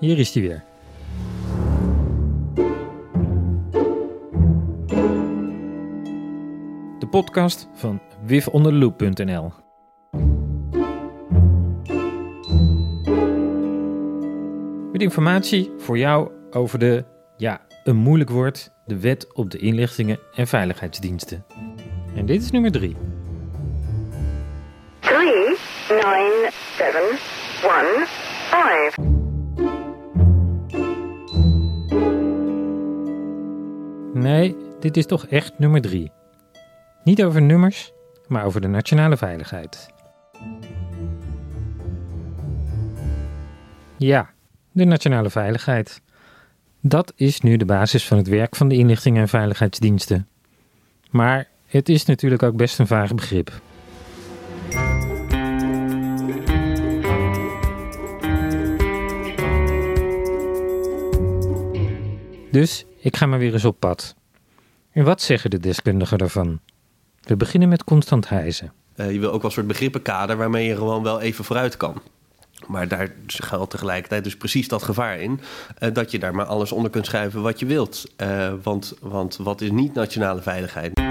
hier is hij weer. De podcast van wifonderloop.nl Met informatie voor jou over de, ja, een moeilijk woord, de wet op de inlichtingen en veiligheidsdiensten. En dit is nummer 3. 3, 9, 7, 1, 5. Dit is toch echt nummer 3. Niet over nummers, maar over de nationale veiligheid. Ja, de nationale veiligheid. Dat is nu de basis van het werk van de inlichtingen en veiligheidsdiensten. Maar het is natuurlijk ook best een vaag begrip. Dus ik ga maar weer eens op pad. En wat zeggen de deskundigen daarvan? We beginnen met Constant Heijzen. Uh, je wil ook wel een soort begrippenkader waarmee je gewoon wel even vooruit kan. Maar daar geldt tegelijkertijd dus precies dat gevaar in. Uh, dat je daar maar alles onder kunt schrijven wat je wilt. Uh, want, want wat is niet nationale veiligheid?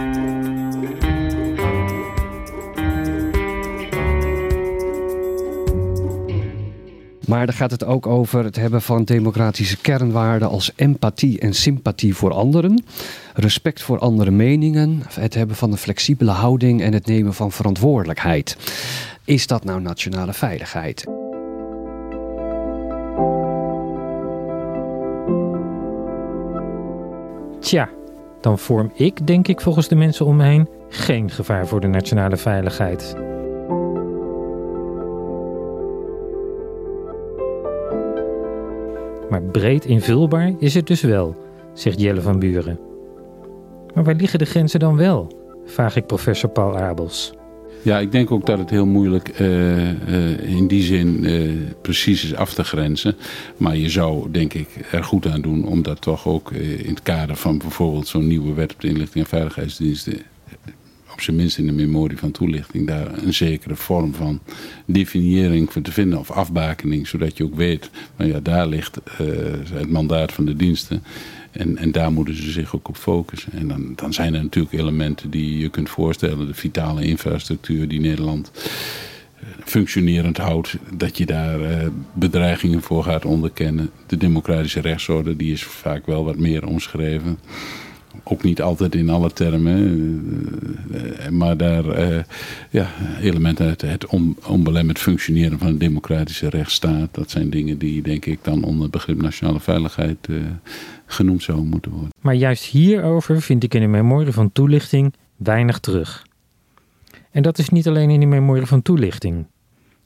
Maar dan gaat het ook over het hebben van democratische kernwaarden als empathie en sympathie voor anderen, respect voor andere meningen, het hebben van een flexibele houding en het nemen van verantwoordelijkheid. Is dat nou nationale veiligheid? Tja, dan vorm ik, denk ik volgens de mensen om me heen, geen gevaar voor de nationale veiligheid. Maar breed invulbaar is het dus wel, zegt Jelle van Buren. Maar waar liggen de grenzen dan wel? vraag ik professor Paul Abels. Ja, ik denk ook dat het heel moeilijk uh, in die zin uh, precies is af te grenzen. Maar je zou, denk ik, er goed aan doen om dat toch ook in het kader van bijvoorbeeld zo'n nieuwe wet op de inlichting en veiligheidsdiensten op zijn minst in de memorie van toelichting, daar een zekere vorm van definiëring voor te vinden of afbakening, zodat je ook weet, nou ja, daar ligt uh, het mandaat van de diensten. En, en daar moeten ze zich ook op focussen. En dan, dan zijn er natuurlijk elementen die je kunt voorstellen. De vitale infrastructuur die Nederland functionerend houdt. Dat je daar uh, bedreigingen voor gaat onderkennen. De democratische rechtsorde die is vaak wel wat meer omschreven. Ook niet altijd in alle termen, maar daar uh, ja, elementen uit het on, onbelemmerd functioneren van een democratische rechtsstaat. Dat zijn dingen die, denk ik, dan onder het begrip nationale veiligheid uh, genoemd zouden moeten worden. Maar juist hierover vind ik in de memorie van toelichting weinig terug. En dat is niet alleen in de memorie van toelichting.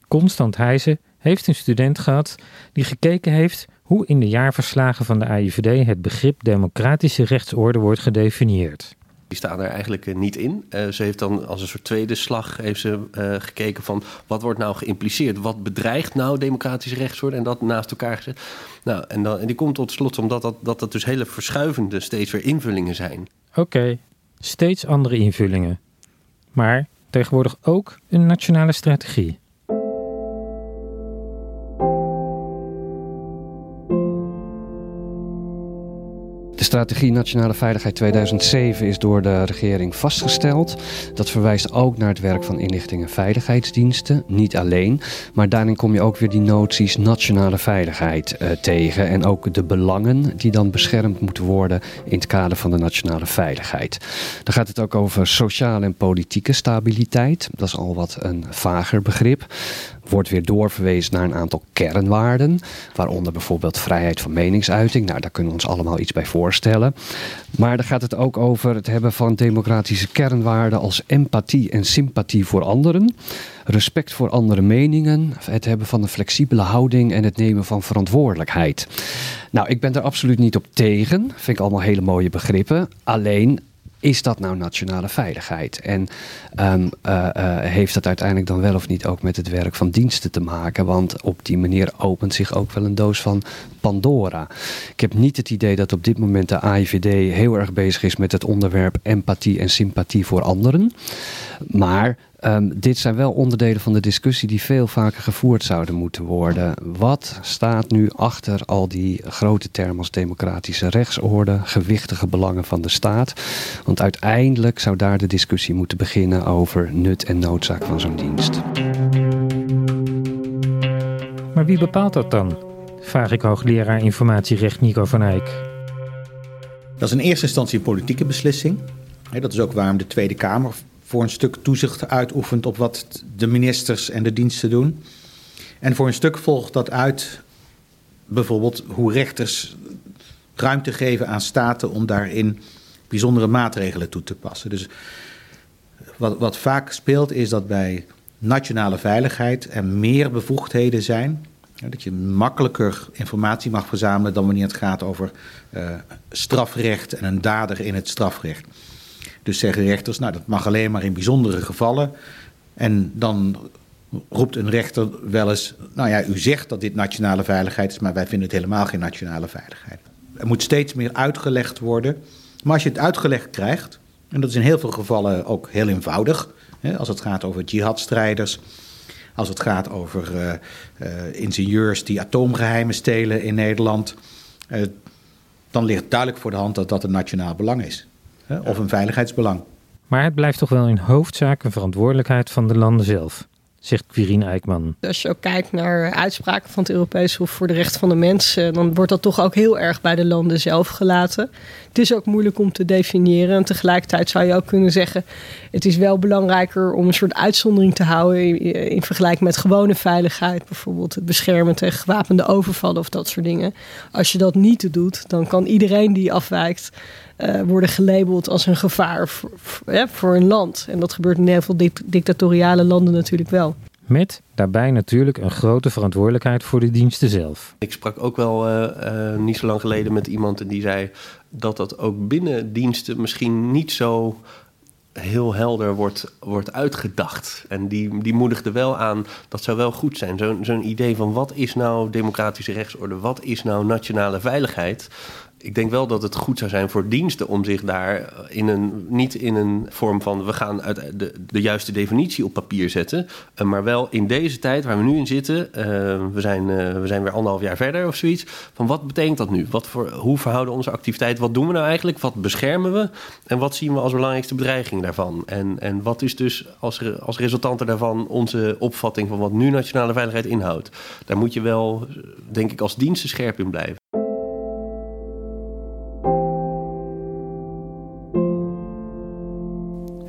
Constant Heijzen heeft een student gehad die gekeken heeft hoe in de jaarverslagen van de AIVD het begrip democratische rechtsorde wordt gedefinieerd. Die staan er eigenlijk niet in. Uh, ze heeft dan als een soort tweede slag heeft ze, uh, gekeken van wat wordt nou geïmpliceerd? Wat bedreigt nou democratische rechtsorde? En dat naast elkaar gezet. Nou, en, dan, en die komt tot slot omdat dat, dat, dat dus hele verschuivende steeds weer invullingen zijn. Oké, okay, steeds andere invullingen. Maar tegenwoordig ook een nationale strategie. Strategie Nationale Veiligheid 2007 is door de regering vastgesteld. Dat verwijst ook naar het werk van inlichting en veiligheidsdiensten. Niet alleen, maar daarin kom je ook weer die noties nationale veiligheid uh, tegen. En ook de belangen die dan beschermd moeten worden in het kader van de nationale veiligheid. Dan gaat het ook over sociale en politieke stabiliteit. Dat is al wat een vager begrip wordt weer doorverwezen naar een aantal kernwaarden, waaronder bijvoorbeeld vrijheid van meningsuiting. Nou, daar kunnen we ons allemaal iets bij voorstellen. Maar dan gaat het ook over het hebben van democratische kernwaarden als empathie en sympathie voor anderen, respect voor andere meningen, het hebben van een flexibele houding en het nemen van verantwoordelijkheid. Nou, ik ben er absoluut niet op tegen. Vind ik allemaal hele mooie begrippen. Alleen is dat nou nationale veiligheid? En um, uh, uh, heeft dat uiteindelijk dan wel of niet ook met het werk van diensten te maken? Want op die manier opent zich ook wel een doos van Pandora. Ik heb niet het idee dat op dit moment de AIVD heel erg bezig is met het onderwerp empathie en sympathie voor anderen. Maar Ehm, dit zijn wel onderdelen van de discussie die veel vaker gevoerd zouden moeten worden. Wat staat nu achter al die grote termen als democratische rechtsorde, gewichtige belangen van de staat? Want uiteindelijk zou daar de discussie moeten beginnen over nut en noodzaak van zo'n dienst. Maar wie bepaalt dat dan? Vraag ik hoogleraar informatierecht Nico van Eyck. Dat is in eerste instantie een politieke beslissing. Dat is ook waarom de Tweede Kamer voor een stuk toezicht uitoefent op wat de ministers en de diensten doen. En voor een stuk volgt dat uit bijvoorbeeld hoe rechters ruimte geven aan staten om daarin bijzondere maatregelen toe te passen. Dus wat, wat vaak speelt is dat bij nationale veiligheid er meer bevoegdheden zijn. Dat je makkelijker informatie mag verzamelen dan wanneer het gaat over uh, strafrecht en een dader in het strafrecht. Dus zeggen rechters, nou dat mag alleen maar in bijzondere gevallen. En dan roept een rechter wel eens, nou ja, u zegt dat dit nationale veiligheid is, maar wij vinden het helemaal geen nationale veiligheid. Er moet steeds meer uitgelegd worden. Maar als je het uitgelegd krijgt, en dat is in heel veel gevallen ook heel eenvoudig, hè, als het gaat over jihadstrijders, als het gaat over uh, uh, ingenieurs die atoomgeheimen stelen in Nederland, uh, dan ligt duidelijk voor de hand dat dat een nationaal belang is of een veiligheidsbelang. Maar het blijft toch wel in hoofdzaak een verantwoordelijkheid van de landen zelf, zegt Quirine Eijkman. Als je ook kijkt naar uitspraken van het Europees Hof voor de Rechten van de Mens, dan wordt dat toch ook heel erg bij de landen zelf gelaten. Het is ook moeilijk om te definiëren. En tegelijkertijd zou je ook kunnen zeggen: het is wel belangrijker om een soort uitzondering te houden in, vergelijking met gewone veiligheid. Bijvoorbeeld het beschermen tegen gewapende overvallen of dat soort dingen. Als je dat niet doet, dan kan iedereen die afwijkt uh, worden gelabeld als een gevaar voor, voor, voor, een land. En dat gebeurt in heel veel dictatoriale landen natuurlijk wel. Met daarbij natuurlijk een grote verantwoordelijkheid voor de diensten zelf. Ik sprak ook wel uh, uh, niet zo lang geleden met iemand en die zei dat dat ook binnen diensten misschien niet zo heel helder wordt, wordt uitgedacht. En die, die moedigde wel aan, dat zou wel goed zijn. Zo'n zo'n idee van wat is nou democratische rechtsorde, wat is nou nationale veiligheid ik denk wel dat het goed zou zijn voor diensten om zich daar in een, niet in een vorm van we gaan de, de juiste definitie op papier zetten, eh, maar wel in deze tijd waar we nu in zitten, uh, we, zijn, we zijn weer anderhalf jaar verder of zoiets, van wat betekent dat nu? Wat voor, hoe verhouden onze activiteit? Wat doen we nou eigenlijk? Wat beschermen we? En wat zien we als belangrijkste bedreiging daarvan? En, en wat is dus als, als resultante daarvan onze opvatting van wat nu nationale veiligheid inhoudt? Daar moet je wel, denk ik, als diensten scherp in blijven.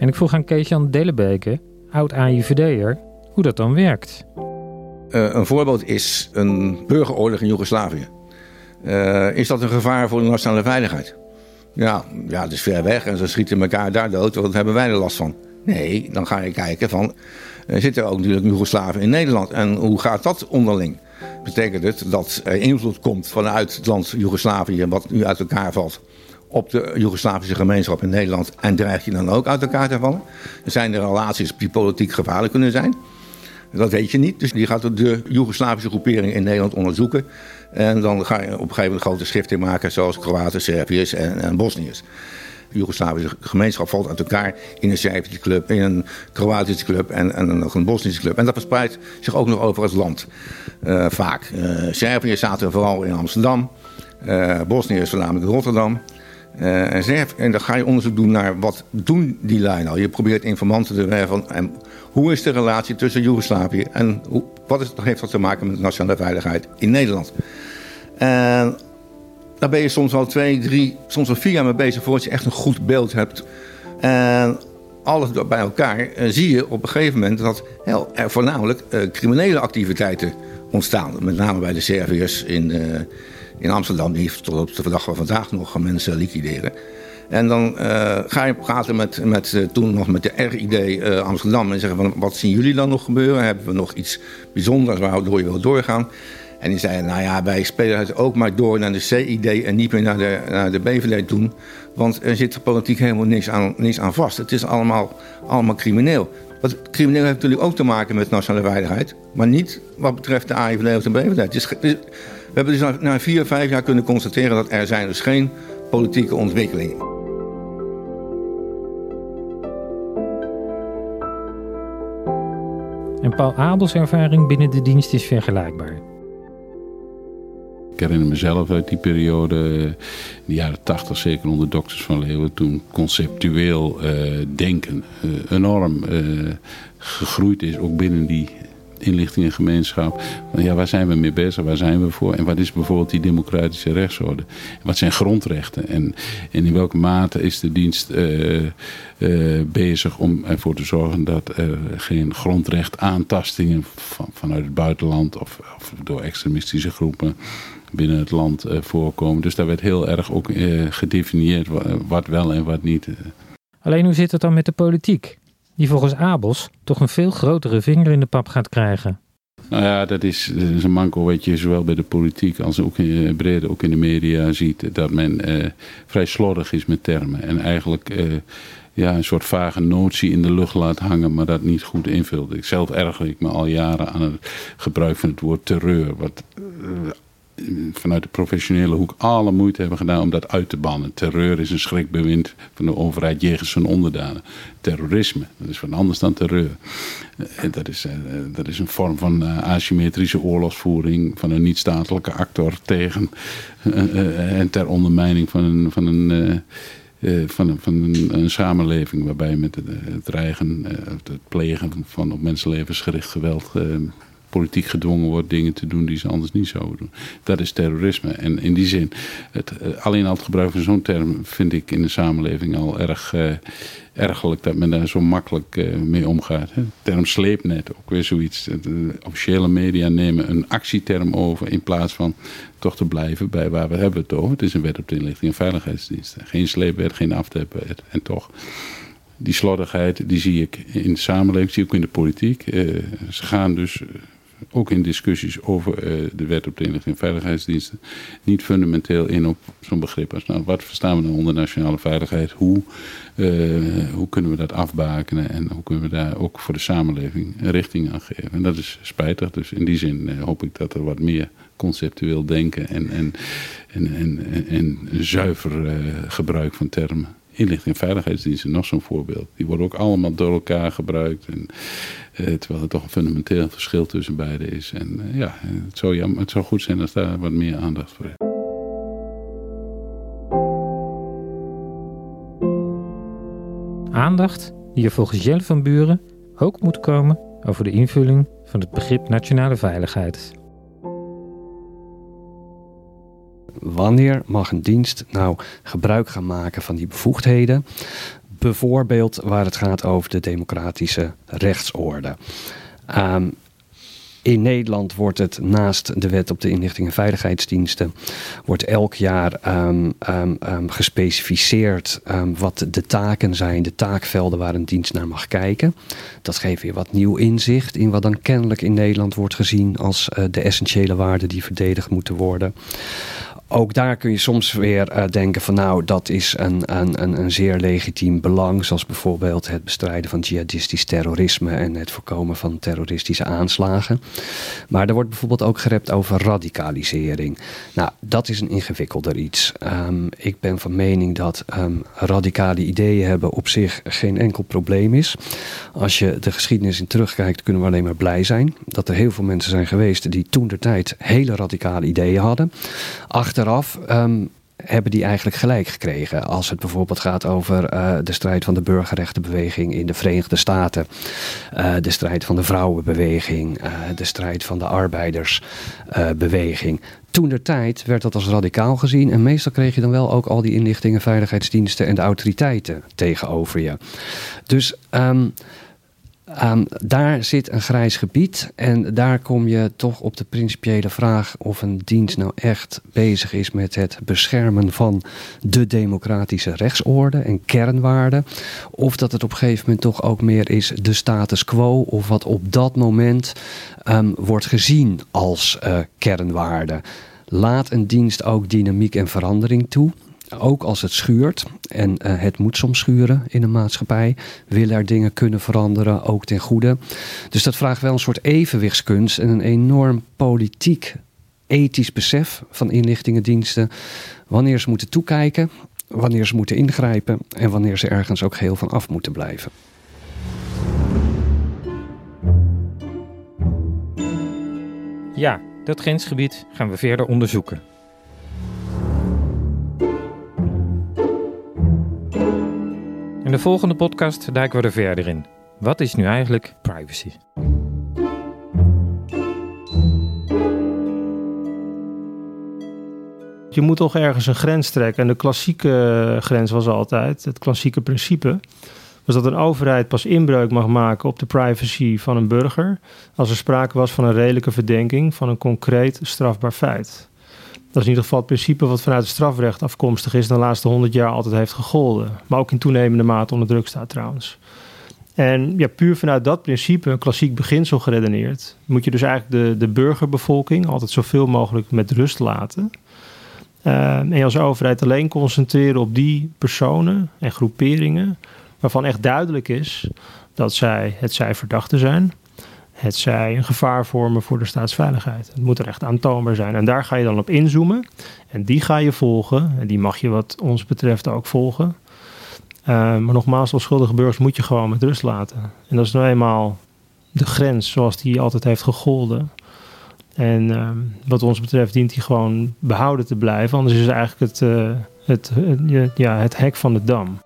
En ik vroeg aan Kees-Jan Delebeke, oud-AIVD'er, hoe dat dan werkt. Uh, een voorbeeld is een burgeroorlog in Joegoslavië. Uh, is dat een gevaar voor de nationale veiligheid? Ja, ja, het is ver weg en ze schieten elkaar daar dood, wat hebben wij er last van? Nee, dan ga je kijken van, uh, zit er ook natuurlijk Joegoslaven in Nederland en hoe gaat dat onderling? Betekent het dat er invloed komt vanuit het land Joegoslavië, wat nu uit elkaar valt, op de Joegoslavische gemeenschap in Nederland en dreig je dan ook uit elkaar te vallen? Zijn er relaties die politiek gevaarlijk kunnen zijn? Dat weet je niet. Dus die gaat de Joegoslavische groepering in Nederland onderzoeken. En dan ga je op een gegeven moment grote schriften maken, zoals Kroaten, Serviërs en, en Bosniërs. De Joegoslavische gemeenschap valt uit elkaar in een Servische club, in een Kroatische club en, en nog een Bosnische club. En dat verspreidt zich ook nog over het land. Uh, vaak. Uh, Serviërs zaten vooral in Amsterdam. Uh, Bosniërs voornamelijk in Rotterdam. Uh, en, en dan ga je onderzoek doen naar wat doen die lui nou. Je probeert informanten te werven. En hoe is de relatie tussen Joegoslavië en wat is, heeft dat te maken met nationale veiligheid in Nederland? En daar ben je soms wel twee, drie, soms wel vier jaar mee bezig voordat je echt een goed beeld hebt. En alles bij elkaar uh, zie je op een gegeven moment dat heel, er voornamelijk uh, criminele activiteiten ontstaan. Met name bij de Serviërs in in Amsterdam, die tot op de dag van vandaag nog mensen liquideren. En dan uh, ga je praten met, met uh, toen nog met de RID uh, eh, Amsterdam en zeggen van wat zien jullie dan nog gebeuren? Hebben we nog iets bijzonders waardoor je wil doorgaan? En die zeiden, nou ja, wij spelen het ook maar door naar de CID en niet meer naar de, naar de BVD doen. Want er zit politiek helemaal niks aan, niks aan vast. Het is allemaal, allemaal crimineel. Wat crimineel heeft natuurlijk ook te maken met nationale veiligheid. Maar niet wat betreft de AIVD of de BVD. Het is, hebben dus na, na vier, vijf jaar kunnen constateren dat er zijn dus geen politieke ontwikkelingen. En Paul Abels ervaring binnen de dienst is vergelijkbaar. Ik herinner mezelf uit die periode, eh, in de jaren tachtig, zeker onder dokters van Leeuwen, toen conceptueel uh, denken uh, enorm uh, gegroeid is, ook binnen die inlichtingengemeenschap. Ja, waar zijn we mee bezig? Waar zijn we voor? En wat is bijvoorbeeld die democratische rechtsorde? Wat zijn grondrechten? En, en in welke mate is de dienst uh, uh, bezig om ervoor te zorgen dat er geen grondrechtaantastingen van, vanuit het buitenland of, of door extremistische groepen binnen het land uh, voorkomen. Dus daar werd heel erg ook gedefinieerd wat wel en wat niet. Alleen hoe zit het dan met de politiek? Die volgens Abels toch een veel grotere vinger in de pap gaat krijgen. Nou ja, dat is, een manko wat je zowel bij de politiek als ook in brede, ook in de media ziet. Dat men eh, vrij slordig is met termen. En eigenlijk eh, ja, een soort vage notie in de lucht laat hangen, maar dat niet goed invult. Ik zelf erger ik me al jaren aan het gebruik van het woord terreur. Wat uh, vanuit de professionele hoek alle moeite hebben gedaan om dat uit te bannen. Terreur is een schrikbewind van de overheid jegens zijn onderdanen. Terrorisme, dat is wat anders dan terreur. En dat, is, dat is een vorm van asymmetrische oorlogsvoering van een niet-statelijke actor tegen en ter ondermijning van een. Van een van, een, van een, een, samenleving waarbij met het dreigen, het plegen van op mensenlevens gericht geweld politiek gedwongen wordt dingen te doen die ze anders niet zouden doen. Dat is terrorisme. En in die zin, het, alleen al het gebruik van zo'n term vind ik in de samenleving al erg uh, ergerlijk dat men daar zo makkelijk uh, mee omgaat. Hè. De term sleepnet, ook weer zoiets. De officiële media nemen een actieterm over in plaats van toch te blijven bij waar we hebben het over. Het is een wet op de inlichting en veiligheidsdiensten. Geen sleepwet, geen aftepwet. En toch die slordigheid, die zie ik in de samenleving, zie ik ook in de politiek. Ze gaan dus ook in discussies over uh, de wet op de inlichting en veiligheidsdiensten, niet fundamenteel in op zo'n begrip als nou, wat verstaan we nou onder nationale veiligheid? Hoe, uh, hoe kunnen we dat afbakenen en hoe kunnen we daar ook voor de samenleving een richting aan geven? En dat is spijtig, dus in die zin uh, hoop ik dat er wat meer conceptueel denken en, en, en, en, en zuiver gebruik van termen inlichting en veiligheidsdiensten, nog zo'n voorbeeld. Die worden ook allemaal door elkaar gebruikt. En, eh, terwijl er toch een fundamenteel verschil tussen beide is. En eh, ja, het zou, jammer, het zou goed zijn als daar wat meer aandacht voor is. Aandacht die er volgens Jelle van Buren ook moet komen over de invulling van het begrip nationale veiligheid. Wanneer mag een dienst nou gebruik gaan maken van die bevoegdheden? Bijvoorbeeld waar het gaat over de democratische rechtsorde. Um, in Nederland wordt het naast de wet op de inlichting en veiligheidsdiensten, wordt elk jaar um, um, gespecificeerd wat de taken zijn, de taakvelden waar een dienst naar mag kijken. Dat geeft weer wat nieuw inzicht in wat dan kennelijk in Nederland wordt gezien als uh, de essentiële waarden die verdedigd moeten worden ook daar kun je soms weer uh, denken van nou, dat is een, een, een, een, zeer legitiem belang. Zoals bijvoorbeeld het bestrijden van jihadistisch terrorisme en het voorkomen van terroristische aanslagen. Maar er wordt bijvoorbeeld ook gerept over radicalisering. Nou, dat is een ingewikkelder iets. Um, ik ben van mening dat um, radicale ideeën hebben op zich geen enkel probleem is. Als je de geschiedenis in terugkijkt, kunnen we alleen maar blij zijn. Dat er heel veel mensen zijn geweest die toen de tijd hele radicale ideeën hadden. Achter achteraf um, hebben die eigenlijk gelijk gekregen. Als het bijvoorbeeld gaat over uh, de strijd van de burgerrechtenbeweging in de Verenigde Staten, uh, de strijd van de vrouwenbeweging, uh, de strijd van de arbeidersbeweging. Toen de tijd werd dat als radicaal gezien en meestal kreeg je dan wel ook al die inlichtingen, veiligheidsdiensten en de autoriteiten tegenover je. Dus um, Um, daar zit een grijs gebied en daar kom je toch op de principiële vraag of een dienst nou echt bezig is met het beschermen van de democratische rechtsorde en kernwaarden. Of dat het op een gegeven moment toch ook meer is de status quo of wat op dat moment um, wordt gezien als uh, kernwaarde. Laat een dienst ook dynamiek en verandering toe ook als het schuurt, en uh, het moet soms schuren in een maatschappij, willen er dingen kunnen veranderen, ook ten goede. Dus dat vraagt wel een soort evenwichtskunst en een enorm politiek ethisch besef van inlichtingendiensten. Wanneer ze moeten toekijken, wanneer ze moeten ingrijpen en wanneer ze ergens ook geheel van af moeten blijven. Ja, dat grensgebied gaan we verder onderzoeken. De volgende podcast duiken we er verder in. Wat is nu eigenlijk privacy? Je moet toch ergens een grens trekken. En de klassieke grens was altijd, het klassieke principe, was dat een overheid pas inbreuk mag maken op de privacy van een burger als er sprake was van een redelijke verdenking van een concreet strafbaar feit. Dat is in ieder geval het principe wat vanuit het strafrecht afkomstig is en de laatste honderd jaar altijd heeft gegolden. Maar ook in toenemende mate onder druk staat trouwens. En ja, puur vanuit dat principe, een klassiek beginsel geredeneerd, moet je dus eigenlijk de, de burgerbevolking altijd zoveel mogelijk met rust laten. Uh, en je als overheid alleen concentreren op die personen en groeperingen waarvan echt duidelijk is dat zij het zij verdachten zijn, het zij een gevaar vormen voor de staatsveiligheid. Het moet er echt aantoonbaar zijn. En daar ga je dan op inzoomen en die ga je volgen en die mag je wat ons betreft ook volgen. Uh, maar nogmaals, als schuldige burgers moet je gewoon met rust laten. En dat is nou eenmaal de grens zoals die altijd heeft gegolden. En uh, wat ons betreft dient die gewoon behouden te blijven. Anders is het eigenlijk het, uh, het, ja, het hek van de dam.